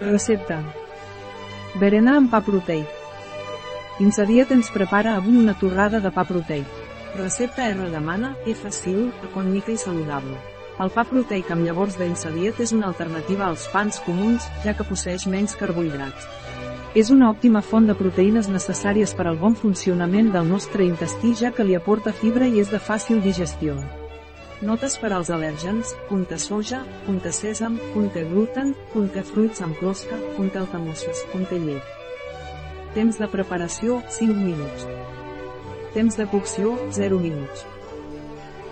Recepta. Berenar amb pa proteic. Insadiet ens prepara avui una torrada de pa proteic. Recepta R demana, és fàcil, econòmica i saludable. El pa proteic amb llavors d'insadiet és una alternativa als pans comuns, ja que posseix menys carbohidrats. És una òptima font de proteïnes necessàries per al bon funcionament del nostre intestí ja que li aporta fibra i és de fàcil digestió. Notes per als al·lèrgens, punta soja, punta sèsam, punta gluten, punta fruits amb closca, punta altamosses, punta llet. Temps de preparació, 5 minuts. Temps de cocció, 0 minuts.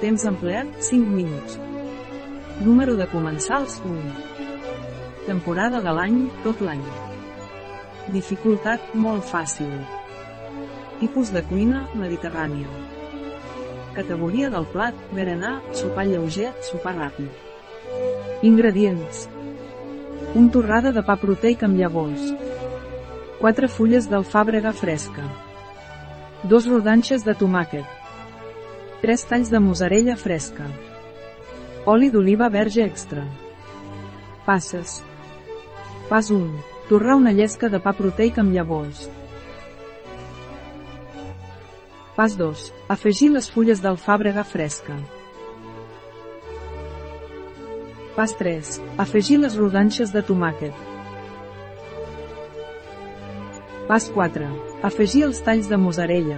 Temps empleat, 5 minuts. Número de comensals, 1. Temporada de l'any, tot l'any. Dificultat, molt fàcil. Tipus de cuina, mediterrània. Categoria del plat, berenar, sopar lleuger, sopar ràpid. Ingredients. Un torrada de pa proteic amb llavors. 4 fulles d'alfàbrega fresca. 2 rodanxes de tomàquet. 3 talls de mozzarella fresca. Oli d'oliva verge extra. Passes. Pas 1. Torrar una llesca de pa proteic amb llavors. Pas 2. Afegir les fulles d'alfàbrega fresca. Pas 3. Afegir les rodanxes de tomàquet. Pas 4. Afegir els talls de mozzarella.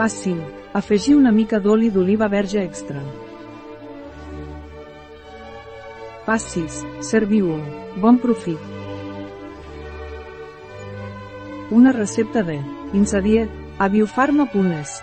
Pas 5. Afegir una mica d'oli d'oliva verge extra. Pas 6. Serviu-ho. Bon profit. Una recepta de Insadiet a biofarma.es